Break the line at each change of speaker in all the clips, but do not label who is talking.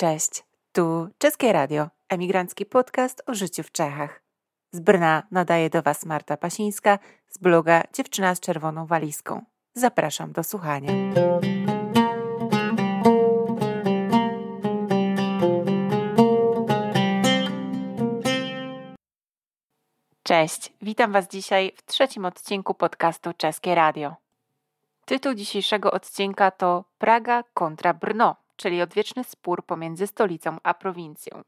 Cześć, tu Czeskie Radio, emigrancki podcast o życiu w Czechach. Z Brna nadaje do Was Marta Pasińska z bloga Dziewczyna z czerwoną walizką. Zapraszam do słuchania. Cześć, witam Was dzisiaj w trzecim odcinku podcastu Czeskie Radio. Tytuł dzisiejszego odcinka to Praga kontra Brno, czyli odwieczny spór pomiędzy stolicą a prowincją.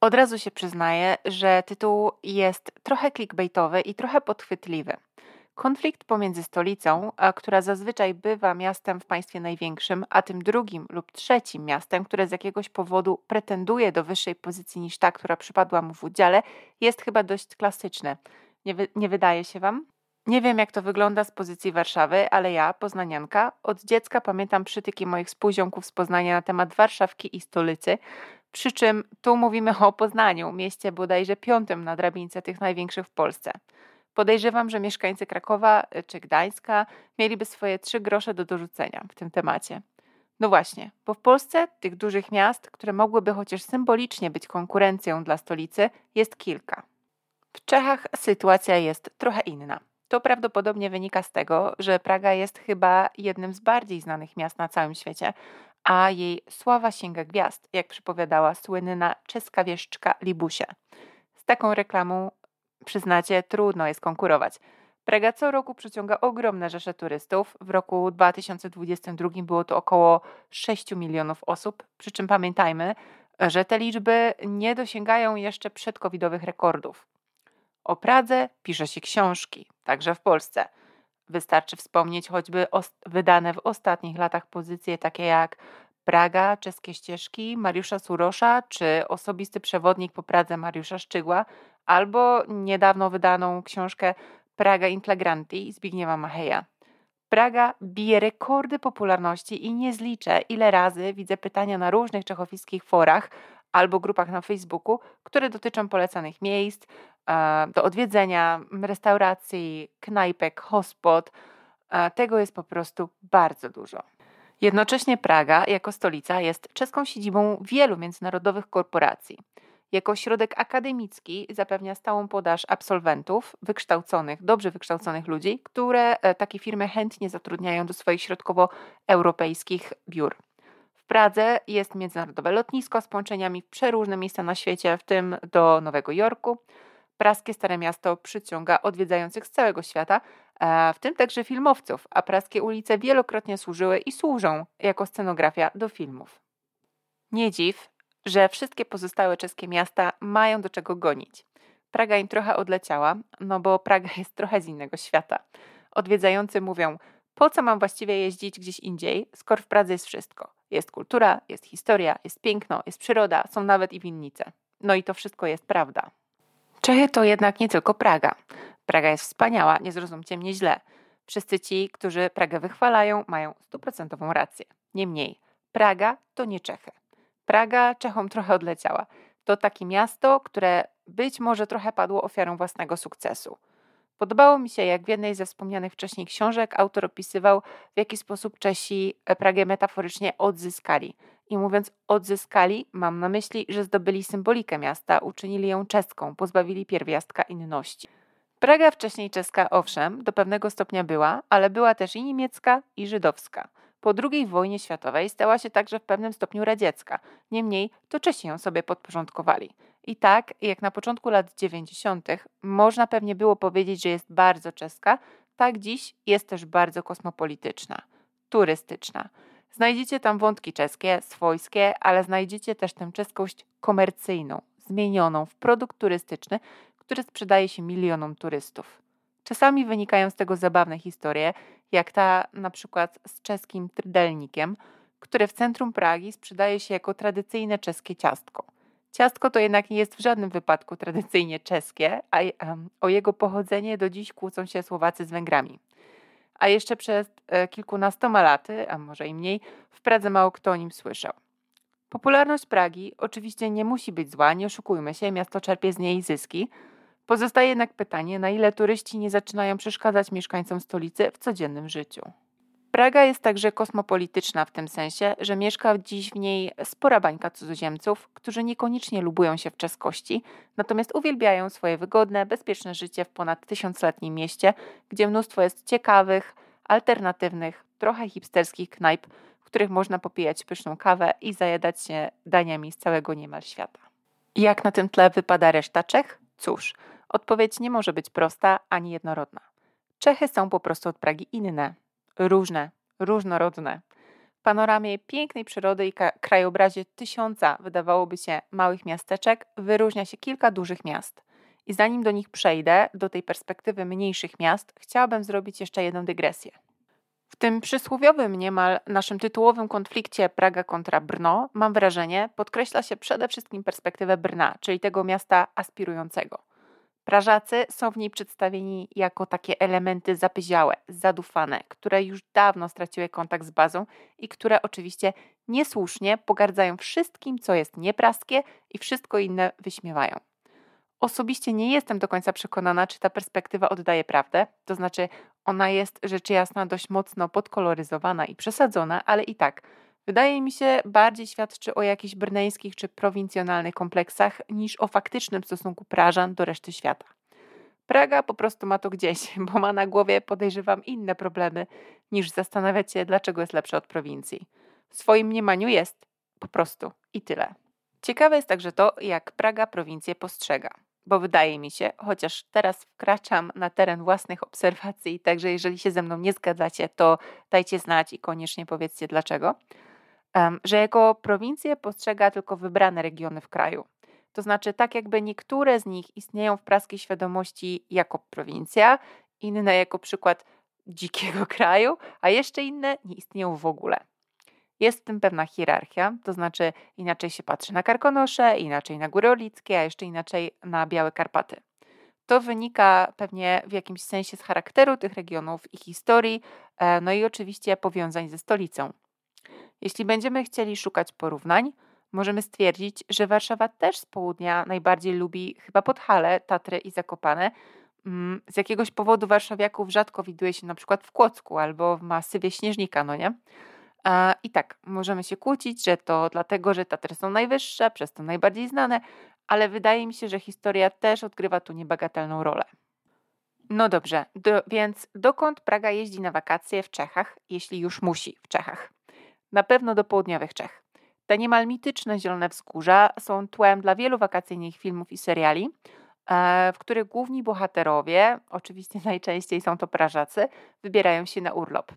Od razu się przyznaję, że tytuł jest trochę clickbaitowy i trochę podchwytliwy. Konflikt pomiędzy stolicą, która zazwyczaj bywa miastem w państwie największym, a tym drugim lub trzecim miastem, które z jakiegoś powodu pretenduje do wyższej pozycji niż ta, która przypadła mu w udziale, jest chyba dość klasyczny. Nie, wy- nie wydaje się Wam? Nie wiem, jak to wygląda z pozycji Warszawy, ale ja, poznanianka, od dziecka pamiętam przytyki moich spółziomków z Poznania na temat Warszawki i stolicy, przy czym tu mówimy o Poznaniu, mieście bodajże piątym na drabince tych największych w Polsce. Podejrzewam, że mieszkańcy Krakowa czy Gdańska mieliby swoje trzy grosze do dorzucenia w tym temacie. No właśnie, bo w Polsce tych dużych miast, które mogłyby chociaż symbolicznie być konkurencją dla stolicy, jest kilka. W Czechach sytuacja jest trochę inna. To prawdopodobnie wynika z tego, że Praga jest chyba jednym z bardziej znanych miast na całym świecie, a jej sława sięga gwiazd, jak przypowiadała słynna czeska wieszczka Libusie. Z taką reklamą, przyznacie, trudno jest konkurować. Praga co roku przyciąga ogromne rzesze turystów. W roku 2022 było to około 6 milionów osób, przy czym pamiętajmy, że te liczby nie dosięgają jeszcze przedcovidowych rekordów. O Pradze pisze się książki, także w Polsce. Wystarczy wspomnieć choćby wydane w ostatnich latach pozycje takie jak Praga, Czeskie Ścieżki Mariusza Surosza czy Osobisty Przewodnik po Pradze Mariusza Szczygła albo niedawno wydaną książkę Praga in flagranti Zbigniewa Macheja. Praga bije rekordy popularności i nie zliczę, ile razy widzę pytania na różnych czechowiskich forach albo grupach na Facebooku, które dotyczą polecanych miejsc e, do odwiedzenia, restauracji, knajpek, hospod. E, tego jest po prostu bardzo dużo. Jednocześnie Praga jako stolica jest czeską siedzibą wielu międzynarodowych korporacji. Jako ośrodek akademicki zapewnia stałą podaż absolwentów, wykształconych, dobrze wykształconych ludzi, które e, takie firmy chętnie zatrudniają do swoich środkowoeuropejskich biur. Pradze jest międzynarodowe lotnisko z połączeniami w przeróżne miejsca na świecie, w tym do Nowego Jorku. Praskie Stare Miasto przyciąga odwiedzających z całego świata, e, w tym także filmowców, a praskie ulice wielokrotnie służyły i służą jako scenografia do filmów. Nie dziw, że wszystkie pozostałe czeskie miasta mają do czego gonić. Praga im trochę odleciała, no bo Praga jest trochę z innego świata. Odwiedzający mówią, po co mam właściwie jeździć gdzieś indziej, skoro w Pradze jest wszystko. Jest kultura, jest historia, jest piękno, jest przyroda, są nawet i winnice. No i to wszystko jest prawda. Czechy to jednak nie tylko Praga. Praga jest wspaniała, nie zrozumcie mnie źle. Wszyscy ci, którzy Pragę wychwalają, mają stuprocentową rację. Niemniej, Praga to nie Czechy. Praga Czechom trochę odleciała. To takie miasto, które być może trochę padło ofiarą własnego sukcesu. Podobało mi się, jak w jednej ze wspomnianych wcześniej książek autor opisywał, w jaki sposób Czesi Pragę metaforycznie odzyskali. I mówiąc odzyskali, mam na myśli, że zdobyli symbolikę miasta, uczynili ją czeską, pozbawili pierwiastka inności. Praga wcześniej czeska, owszem, do pewnego stopnia była, ale była też i niemiecka, i żydowska. Po II wojnie światowej stała się także w pewnym stopniu radziecka. Niemniej to Czesi ją sobie podporządkowali. I tak, jak na początku lat 90. można pewnie było powiedzieć, że jest bardzo czeska, tak dziś jest też bardzo kosmopolityczna, turystyczna. Znajdziecie tam wątki czeskie, swojskie, ale znajdziecie też tę czeskość komercyjną, zmienioną w produkt turystyczny, który sprzedaje się milionom turystów. Czasami wynikają z tego zabawne historie, jak ta na przykład z czeskim trydelnikiem, które w centrum Pragi sprzedaje się jako tradycyjne czeskie ciastko. Ciastko to jednak nie jest w żadnym wypadku tradycyjnie czeskie, a o jego pochodzenie do dziś kłócą się Słowacy z Węgrami. A jeszcze przez e, kilkunastoma laty, a może i mniej, w Pradze mało kto o nim słyszał. Popularność Pragi oczywiście nie musi być zła, nie oszukujmy się, miasto czerpie z niej zyski, Pozostaje jednak pytanie, na ile turyści nie zaczynają przeszkadzać mieszkańcom stolicy w codziennym życiu. Praga jest także kosmopolityczna w tym sensie, że mieszka dziś w niej spora bańka cudzoziemców, którzy niekoniecznie lubują się w czeskości, natomiast uwielbiają swoje wygodne, bezpieczne życie w ponad tysiącletnim mieście, gdzie mnóstwo jest ciekawych, alternatywnych, trochę hipsterskich knajp, w których można popijać pyszną kawę i zajadać się daniami z całego niemal świata. Jak na tym tle wypada reszta Czech? Cóż, odpowiedź nie może być prosta ani jednorodna. Czechy są po prostu od Pragi inne, różne, różnorodne. W panoramie pięknej przyrody i krajobrazie tysiąca, wydawałoby się, małych miasteczek, wyróżnia się kilka dużych miast. I zanim do nich przejdę, do tej perspektywy mniejszych miast, chciałabym zrobić jeszcze jedną dygresję. W tym przysłowiowym niemal naszym tytułowym konflikcie Praga kontra Brno, mam wrażenie, podkreśla się przede wszystkim perspektywę Brna, czyli tego miasta aspirującego. Prażacy są w niej przedstawieni jako takie elementy zapyziałe, zadufane, które już dawno straciły kontakt z bazą i które oczywiście niesłusznie pogardzają wszystkim, co jest niepraskie i wszystko inne wyśmiewają. Osobiście nie jestem do końca przekonana, czy ta perspektywa oddaje prawdę, to znaczy ona jest rzecz jasna dość mocno podkoloryzowana i przesadzona, ale i tak wydaje mi się bardziej świadczy o jakichś brneńskich czy prowincjonalnych kompleksach niż o faktycznym stosunku Prażan do reszty świata. Praga po prostu ma to gdzieś, bo ma na głowie, podejrzewam, inne problemy niż zastanawiać się, dlaczego jest lepsza od prowincji. W swoim mniemaniu jest po prostu i tyle. Ciekawe jest także to, jak Praga prowincję postrzega bo wydaje mi się, chociaż teraz wkraczam na teren własnych obserwacji, także jeżeli się ze mną nie zgadzacie, to dajcie znać i koniecznie powiedzcie dlaczego, że jako prowincję postrzega tylko wybrane regiony w kraju. To znaczy, tak jakby niektóre z nich istnieją w praskiej świadomości jako prowincja, inne jako przykład dzikiego kraju, a jeszcze inne nie istnieją w ogóle. Jest w tym pewna hierarchia, to znaczy inaczej się patrzy na Karkonosze, inaczej na Góry Olickie, a jeszcze inaczej na Białe Karpaty. To wynika pewnie w jakimś sensie z charakteru tych regionów i historii, e, no i oczywiście powiązań ze stolicą. Jeśli będziemy chcieli szukać porównań, możemy stwierdzić, że Warszawa też z południa najbardziej lubi chyba Podhale, Tatry i Zakopane. Mm, z jakiegoś powodu warszawiaków rzadko widuje się na przykład w Kłodzku albo w masywie Śnieżnika, no nie? I tak, możemy się kłócić, że to dlatego, że Tatry są najwyższe, przez to najbardziej znane, ale wydaje mi się, że historia też odgrywa tu niebagatelną rolę. No dobrze, do, więc dokąd Praga jeździ na wakacje w Czechach, jeśli już musi w Czechach? Na pewno do południowych Czech. Te niemal mityczne zielone wzgórza są tłem dla wielu wakacyjnych filmów i seriali, e, w których główni bohaterowie, oczywiście najczęściej są to Prażacy, wybierają się na urlop.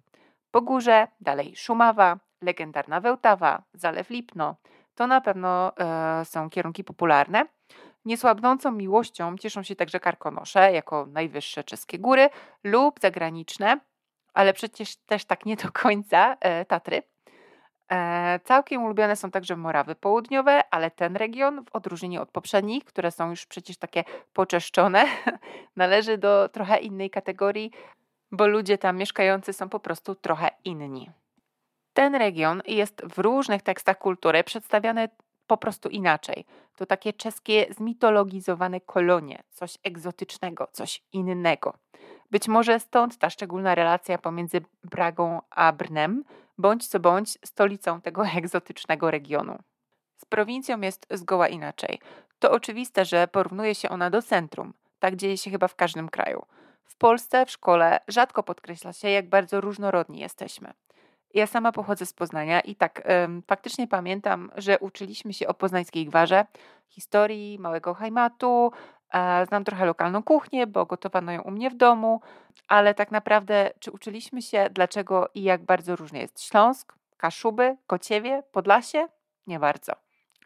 Pogórze, dalej Szumawa, legendarna Wełtawa, Zalew Lipno. To na pewno e, są kierunki popularne. Niesłabnącą miłością cieszą się także Karkonosze jako najwyższe czeskie góry lub zagraniczne, ale przecież też tak nie do końca e, Tatry. E, całkiem ulubione są także Morawy Południowe, ale ten region, w odróżnieniu od poprzednich, które są już przecież takie poczeszczone, należy do trochę innej kategorii, bo ludzie tam mieszkający są po prostu trochę inni. Ten region jest w różnych tekstach kultury przedstawiany po prostu inaczej. To takie czeskie zmitologizowane kolonie, coś egzotycznego, coś innego. Być może stąd ta szczególna relacja pomiędzy Bragą a Brnem, bądź co bądź stolicą tego egzotycznego regionu. Z prowincją jest zgoła inaczej. To oczywiste, że porównuje się ona do centrum. Tak dzieje się chyba w każdym kraju. W Polsce w szkole rzadko podkreśla się, jak bardzo różnorodni jesteśmy. Ja sama pochodzę z Poznania i tak ym, faktycznie pamiętam, że uczyliśmy się o poznańskiej gwarze, historii małego hajmatu, znam trochę lokalną kuchnię, bo gotowano ją u mnie w domu, ale tak naprawdę czy uczyliśmy się, dlaczego i jak bardzo różny jest Śląsk, Kaszuby, Kociewie, Podlasie? Nie bardzo.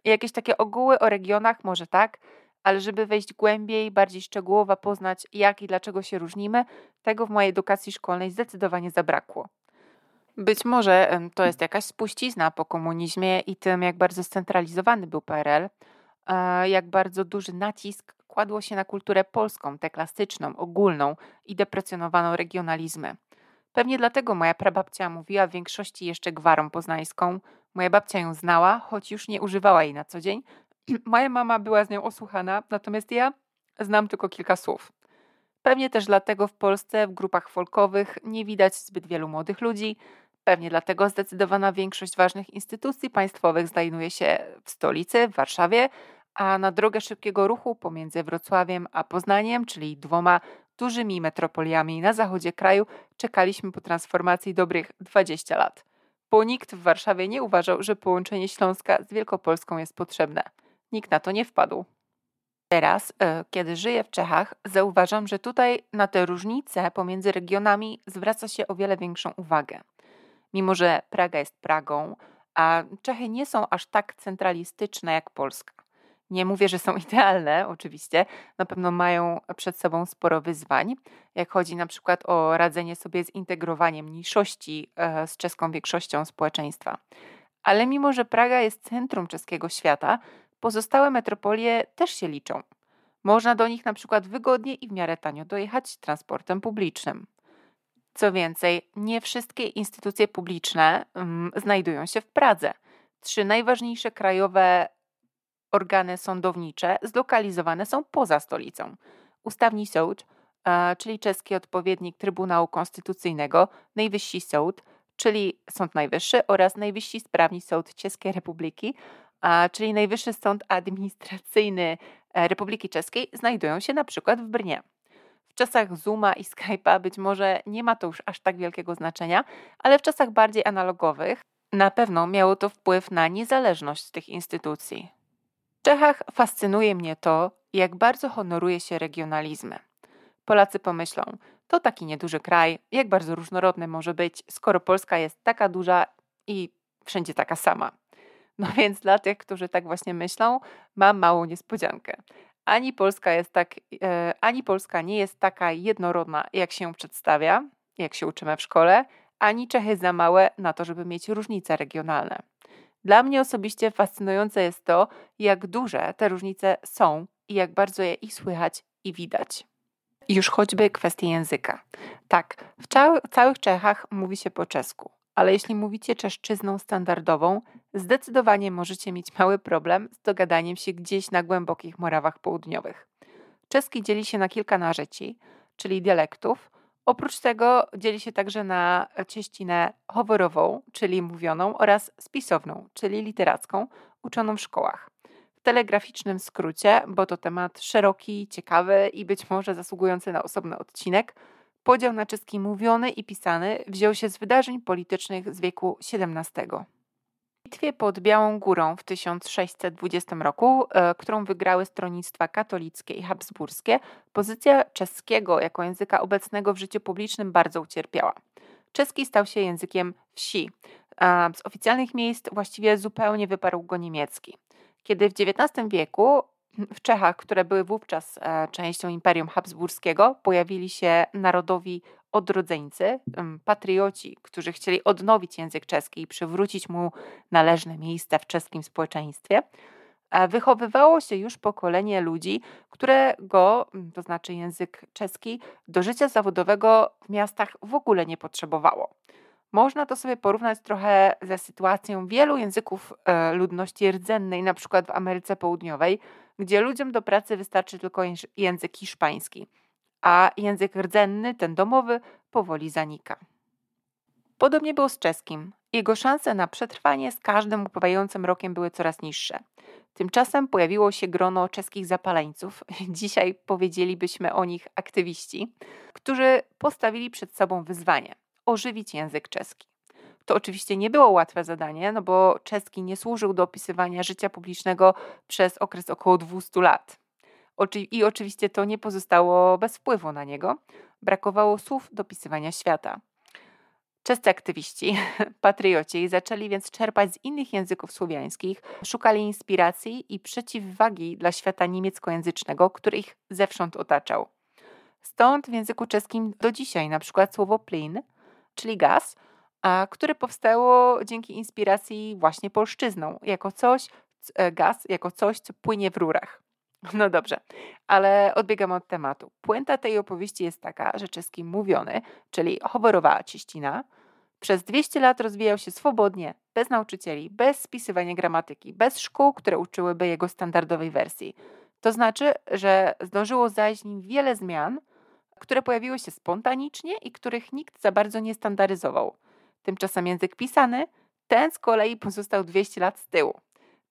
I jakieś takie ogóły o regionach może tak, ale żeby wejść głębiej, bardziej szczegółowo poznać, jak i dlaczego się różnimy, tego w mojej edukacji szkolnej zdecydowanie zabrakło. Być może to jest jakaś spuścizna po komunizmie i tym, jak bardzo scentralizowany był PRL, jak bardzo duży nacisk kładło się na kulturę polską, tę klasyczną, ogólną i deprecjonowaną regionalizmy. Pewnie dlatego moja prababcia mówiła w większości jeszcze gwarą poznańską. Moja babcia ją znała, choć już nie używała jej na co dzień, Moja mama była z nią osłuchana, natomiast ja znam tylko kilka słów. Pewnie też dlatego w Polsce w grupach folkowych nie widać zbyt wielu młodych ludzi. Pewnie dlatego zdecydowana większość ważnych instytucji państwowych znajduje się w stolicy, w Warszawie, a na drogę szybkiego ruchu pomiędzy Wrocławiem a Poznaniem, czyli dwoma dużymi metropoliami na zachodzie kraju, czekaliśmy po transformacji dobrych 20 lat. Bo nikt w Warszawie nie uważał, że połączenie Śląska z Wielkopolską jest potrzebne. Nikt na to nie wpadł. Teraz, e, kiedy żyję w Czechach, zauważam, że tutaj na te różnice pomiędzy regionami zwraca się o wiele większą uwagę. Mimo, że Praga jest Pragą, a Czechy nie są aż tak centralistyczne jak Polska. Nie mówię, że są idealne, oczywiście, na pewno mają przed sobą sporo wyzwań, jak chodzi na przykład o radzenie sobie z integrowaniem mniejszości e, z czeską większością społeczeństwa. Ale mimo, że Praga jest centrum czeskiego świata, pozostałe metropolie też się liczą. Można do nich na przykład wygodnie i w miarę tanio dojechać transportem publicznym. Co więcej, nie wszystkie instytucje publiczne mm, znajdują się w Pradze. Trzy najważniejsze krajowe organy sądownicze zlokalizowane są poza stolicą. Ustawni Sąd, czyli czeski odpowiednik Trybunału Konstytucyjnego, Najwyższy Sąd, czyli Sąd Najwyższy oraz Najwyższy Sprawni Sąd Czeskiej Republiki, czyli Najwyższy Sąd Administracyjny e, Republiki Czeskiej, znajdują się na przykład w Brnie. W czasach Zooma i Skype'a być może nie ma to już aż tak wielkiego znaczenia, ale w czasach bardziej analogowych na pewno miało to wpływ na niezależność tych instytucji. Czechach fascynuje mnie to, jak bardzo honoruje się regionalizmy. Polacy pomyślą, to taki nieduży kraj, jak bardzo różnorodny może być, skoro Polska jest taka duża i wszędzie taka sama. No więc dla tych, którzy tak właśnie myślą, mam małą niespodziankę. Ani Polska, jest tak, e, ani Polska nie jest taka jednorodna, jak się przedstawia, jak się uczymy w szkole, ani Czechy za małe na to, żeby mieć różnice regionalne. Dla mnie osobiście fascynujące jest to, jak duże te różnice są i jak bardzo je ich słychać i widać. Już choćby kwestie języka. Tak, w całych Czechach mówi się po czesku, ale jeśli mówicie czeszczyzną standardową, zdecydowanie możecie mieć mały problem z dogadaniem się gdzieś na głębokich Morawach Południowych. Czeski dzieli się na kilka narzeci, czyli dialektów, Oprócz tego dzieli się także na cieścinę choworową, czyli mówioną, oraz spisowną, czyli literacką, uczoną w szkołach. W telegraficznym skrócie, bo to temat szeroki, ciekawy i być może zasługujący na osobny odcinek, podział na czeski mówiony i pisany wziął się z wydarzeń politycznych z wieku XVII bitwie pod Białą Górą w 1620 roku, e, którą wygrały stronnictwa katolickie i habsburskie, pozycja czeskiego jako języka obecnego w życiu publicznym bardzo ucierpiała. Czeski stał się językiem wsi. Z oficjalnych miejsc właściwie zupełnie wyparł go niemiecki. Kiedy w XIX wieku w Czechach, które były wówczas e, częścią Imperium Habsburskiego, pojawili się narodowi odrodzeńcy, patrioci, którzy chcieli odnowić język czeski i przywrócić mu należne miejsce w czeskim społeczeństwie. Wychowywało się już pokolenie ludzi, które go, to znaczy język czeski, do życia zawodowego w miastach w ogóle nie potrzebowało. Można to sobie porównać trochę ze sytuacją wielu języków e, ludności rdzennej, na przykład w Ameryce Południowej, gdzie ludziom do pracy wystarczy tylko język hiszpański, a język rdzenny, ten domowy, powoli zanika. Podobnie było z czeskim. Jego szanse na przetrwanie z każdym upływającym rokiem były coraz niższe. Tymczasem pojawiło się grono czeskich zapaleńców, dzisiaj powiedzielibyśmy o nich aktywiści, którzy postawili przed sobą wyzwanie ożywić język czeski. To oczywiście nie było łatwe zadanie, no bo czeski nie służył do opisywania życia publicznego przez okres około 200 lat. I oczywiście to nie pozostało bez wpływu na niego. Brakowało słów do opisywania świata. Czescy aktywiści, patrioci, zaczęli więc czerpać z innych języków słowiańskich, szukali inspiracji i przeciwwagi dla świata niemieckojęzycznego, który ich zewsząd otaczał. Stąd w języku czeskim do dzisiaj na przykład słowo plin, czyli gaz, a które powstało dzięki inspiracji właśnie polszczyzną, jako coś, e, gaz, jako coś, co płynie w rurach. No dobrze, ale odbiegam od tematu. Puenta tej opowieści jest taka, że czeski mówiony, czyli choborowa cieścina, przez 200 lat rozwijał się swobodnie, bez nauczycieli, bez spisywania gramatyki, bez szkół, które uczyłyby jego standardowej wersji. To znaczy, że zdążyło zajść nim wiele zmian, które pojawiły się spontanicznie i których nikt za bardzo nie standaryzował. Tymczasem język pisany, ten z kolei pozostał 200 lat z tyłu.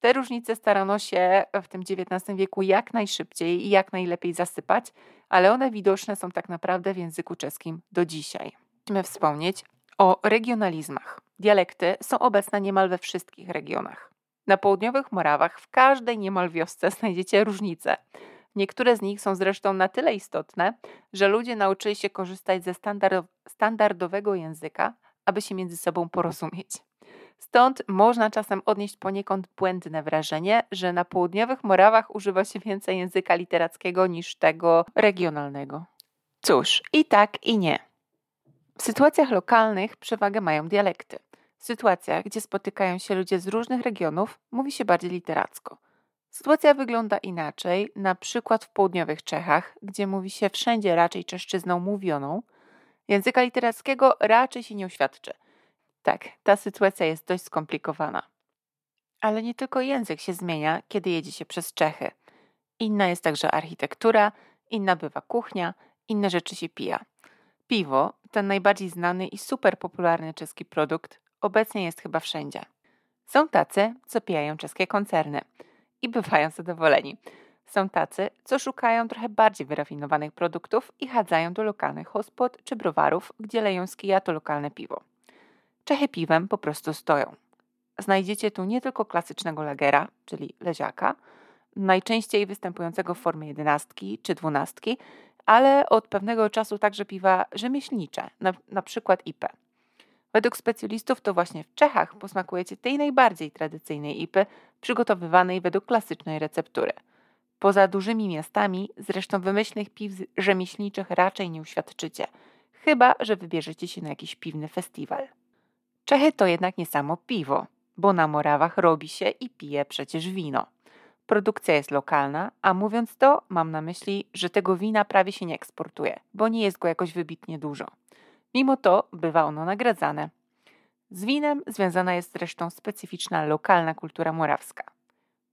Te różnice starano się w tym XIX wieku jak najszybciej i jak najlepiej zasypać, ale one widoczne są tak naprawdę w języku czeskim do dzisiaj. Musimy wspomnieć o regionalizmach. Dialekty są obecne niemal we wszystkich regionach. Na południowych Morawach w każdej niemal wiosce znajdziecie różnice. Niektóre z nich są zresztą na tyle istotne, że ludzie nauczyli się korzystać ze standardowego języka, aby się między sobą porozumieć. Stąd można czasem odnieść poniekąd błędne wrażenie, że na południowych Morawach używa się więcej języka literackiego niż tego regionalnego. Cóż, i tak, i nie. W sytuacjach lokalnych przewagę mają dialekty. W sytuacjach, gdzie spotykają się ludzie z różnych regionów, mówi się bardziej literacko. Sytuacja wygląda inaczej, na przykład w południowych Czechach, gdzie mówi się wszędzie raczej czeszczyzną mówioną. Języka literackiego raczej się nie uświadczy. Tak, ta sytuacja jest dość skomplikowana. Ale nie tylko język się zmienia, kiedy jedzie się przez Czechy. Inna jest także architektura, inna bywa kuchnia, inne rzeczy się pija. Piwo, ten najbardziej znany i super popularny czeski produkt, obecnie jest chyba wszędzie. Są tacy, co pijają czeskie koncerny i bywają zadowoleni. Są tacy, co szukają trochę bardziej wyrafinowanych produktów i chadzają do lokalnych hospod czy browarów, gdzie leją z kija to lokalne piwo. Czechy piwem po prostu stoją. Znajdziecie tu nie tylko klasycznego lagera, czyli leziaka, najczęściej występującego w formie jedenastki czy dwunastki, ale od pewnego czasu także piwa rzemieślnicze, na, na przykład IP. Według specjalistów to właśnie w Czechach posmakujecie tej najbardziej tradycyjnej IPy, przygotowywanej według klasycznej receptury. Poza dużymi miastami, zresztą wymyślnych piw rzemieślniczych raczej nie uświadczycie, chyba że wybierzecie się na jakiś piwny festiwal. Czechy to jednak nie samo piwo, bo na Morawach robi się i pije przecież wino. Produkcja jest lokalna, a mówiąc to, mam na myśli, że tego wina prawie się nie eksportuje, bo nie jest go jakoś wybitnie dużo. Mimo to bywa ono nagradzane. Z winem związana jest zresztą specyficzna lokalna kultura morawska.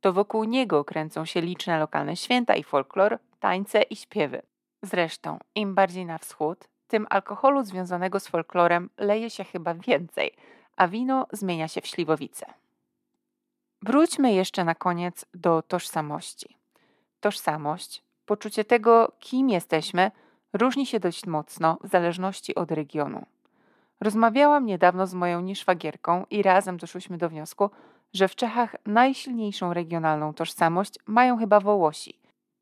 To wokół niego kręcą się liczne lokalne święta i folklor, tańce i śpiewy. Zresztą, im bardziej na wschód, tym alkoholu związanego z folklorem leje się chyba więcej, a wino zmienia się w śliwowice. Wróćmy jeszcze na koniec do tożsamości. Tożsamość, poczucie tego, kim jesteśmy, różni się dość mocno w zależności od regionu. Rozmawiałam niedawno z moją nieszwagierką i razem doszłyśmy do wniosku, że w Czechach najsilniejszą regionalną tożsamość mają chyba Wołosi,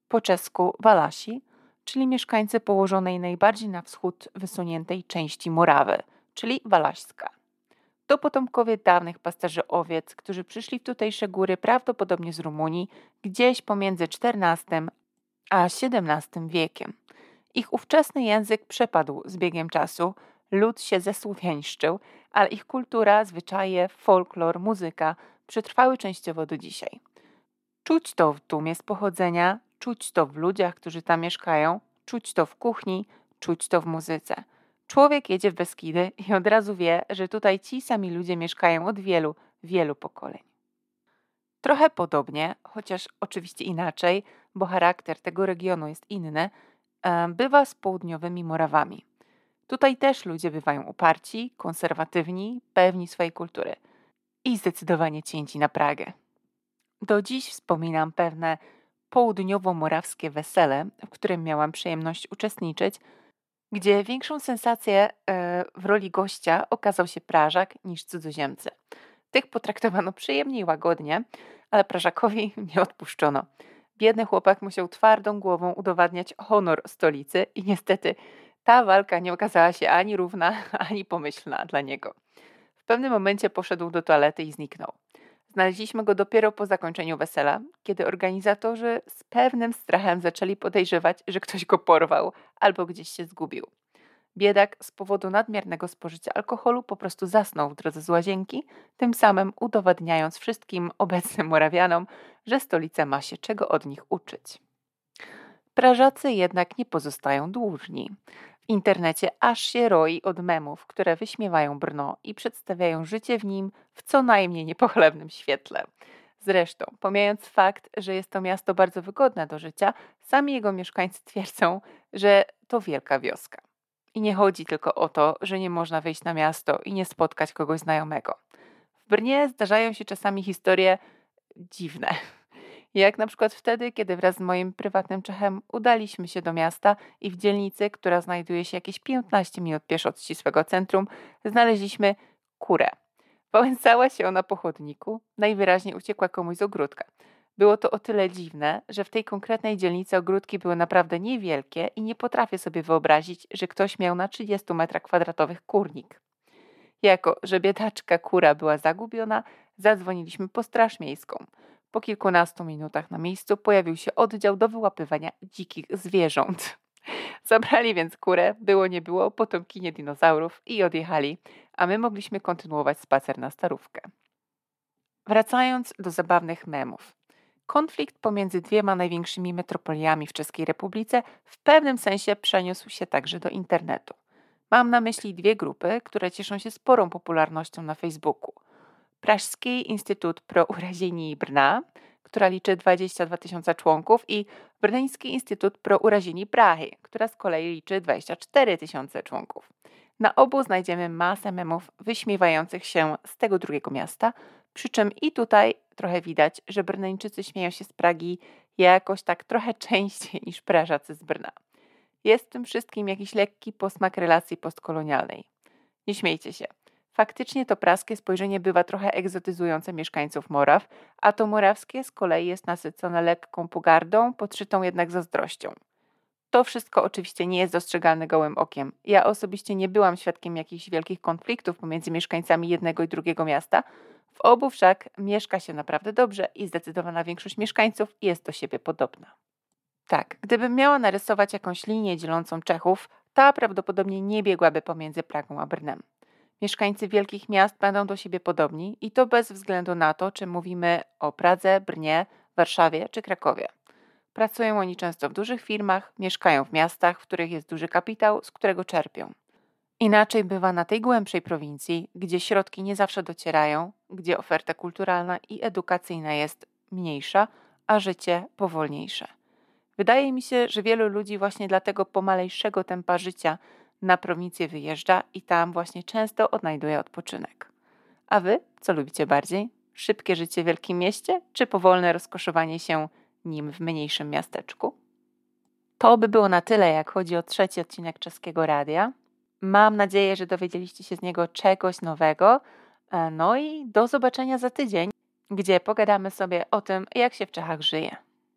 po czesku Walasi, czyli mieszkańcy położonej najbardziej na wschód wysuniętej części Morawy, czyli Walaśska. To potomkowie dawnych pasterzy owiec, którzy przyszli w tutejsze góry prawdopodobnie z Rumunii gdzieś pomiędzy XIV a XVII wiekiem. Ich ówczesny język przepadł z biegiem czasu, lud się zesłowiańszczył, ale ich kultura, zwyczaje, folklor, muzyka przetrwały częściowo do dzisiaj. Czuć to w tłumie z pochodzenia, czuć to w ludziach, którzy tam mieszkają, czuć to w kuchni, czuć to w muzyce. Człowiek jedzie w Beskidy i od razu wie, że tutaj ci sami ludzie mieszkają od wielu, wielu pokoleń. Trochę podobnie, chociaż oczywiście inaczej, bo charakter tego regionu jest inny, e, bywa z południowymi Morawami. Tutaj też ludzie bywają uparci, konserwatywni, pewni swojej kultury i zdecydowanie cięci na Pragę. Do dziś wspominam pewne południowo-morawskie wesele, w którym miałam przyjemność uczestniczyć, gdzie większą sensację e, w roli gościa okazał się Prażak niż cudzoziemcy. Tych potraktowano przyjemnie i łagodnie, ale Prażakowi nie odpuszczono. Biedny chłopak musiał twardą głową udowadniać honor stolicy i niestety ta walka nie okazała się ani równa, ani pomyślna dla niego. W pewnym momencie poszedł do toalety i zniknął. Znaleźliśmy go dopiero po zakończeniu wesela, kiedy organizatorzy z pewnym strachem zaczęli podejrzewać, że ktoś go porwał albo gdzieś się zgubił. Biedak z powodu nadmiernego spożycia alkoholu po prostu zasnął w drodze z łazienki, tym samym udowadniając wszystkim obecnym Morawianom, że stolica ma się czego od nich uczyć. Prażacy jednak nie pozostają dłużni internecie aż się roi od memów, które wyśmiewają Brno i przedstawiają życie w nim w co najmniej niepochlebnym świetle. Zresztą, pomijając fakt, że jest to miasto bardzo wygodne do życia, sami jego mieszkańcy twierdzą, że to wielka wioska. I nie chodzi tylko o to, że nie można wyjść na miasto i nie spotkać kogoś znajomego. W Brnie zdarzają się czasami historie dziwne. Jak na przykład wtedy, kiedy wraz z moim prywatnym Czechem udaliśmy się do miasta i w dzielnicy, która znajduje się jakieś 15 minut pieszo od ścisłego centrum, znaleźliśmy kurę. Wałęsała się ona po chodniku, najwyraźniej uciekła komuś z ogródka. Było to o tyle dziwne, że w tej konkretnej dzielnicy ogródki były naprawdę niewielkie i nie potrafię sobie wyobrazić, że ktoś miał na 30 metrach kwadratowych kurnik. Jako, że biedaczka kura była zagubiona, zadzwoniliśmy po straż miejską. Po kilkunastu minutach na miejscu pojawił się oddział do wyłapywania dzikich zwierząt. Zabrali więc kurę, było nie było, potomkinie dinozaurów i odjechali, a my mogliśmy kontynuować spacer na starówkę. Wracając do zabawnych memów. Konflikt pomiędzy dwiema największymi metropoliami w Czeskiej Republice w pewnym sensie przeniósł się także do internetu. Mam na myśli dwie grupy, które cieszą się sporą popularnością na Facebooku. Prażski Instytut Pro Urazieni Brna, która liczy 22 tysiące członków i Brneński Instytut Pro Urazieni Prahy, która z kolei liczy 24 tysiące członków. Na obu znajdziemy masę memów wyśmiewających się z tego drugiego miasta, przy czym i tutaj trochę widać, że Brneńczycy śmieją się z Pragi jakoś tak trochę częściej niż Prażacy z Brna. Jest w tym wszystkim jakiś lekki posmak relacji postkolonialnej. Nie śmiejcie się. Faktycznie to praskie spojrzenie bywa trochę egzotyzujące mieszkańców Moraw, a to morawskie z kolei jest nasycone lekką pogardą, podszytą jednak zazdrością. To wszystko oczywiście nie jest dostrzegalne gołym okiem. Ja osobiście nie byłam świadkiem jakichś wielkich konfliktów pomiędzy mieszkańcami jednego i drugiego miasta. W obu wszak mieszka się naprawdę dobrze i zdecydowana większość mieszkańców jest do siebie podobna. Tak, gdybym miała narysować jakąś linię dzielącą Czechów, ta prawdopodobnie nie biegłaby pomiędzy Pragą a Brnem. Mieszkańcy wielkich miast będą do siebie podobni i to bez względu na to, czy mówimy o Pradze, Brnie, Warszawie czy Krakowie. Pracują oni często w dużych firmach, mieszkają w miastach, w których jest duży kapitał, z którego czerpią. Inaczej bywa na tej głębszej prowincji, gdzie środki nie zawsze docierają, gdzie oferta kulturalna i edukacyjna jest mniejsza, a życie powolniejsze. Wydaje mi się, że wielu ludzi właśnie dla tego pomalejszego tempa życia na prowincję wyjeżdża i tam właśnie często odnajduje odpoczynek. A wy co lubicie bardziej? Szybkie życie w wielkim mieście, czy powolne rozkoszowanie się nim w mniejszym miasteczku? To by było na tyle, jak chodzi o trzeci odcinek Czeskiego Radia. Mam nadzieję, że dowiedzieliście się z niego czegoś nowego. E, no i do zobaczenia za tydzień, gdzie pogadamy sobie o tym, jak się w Czechach żyje.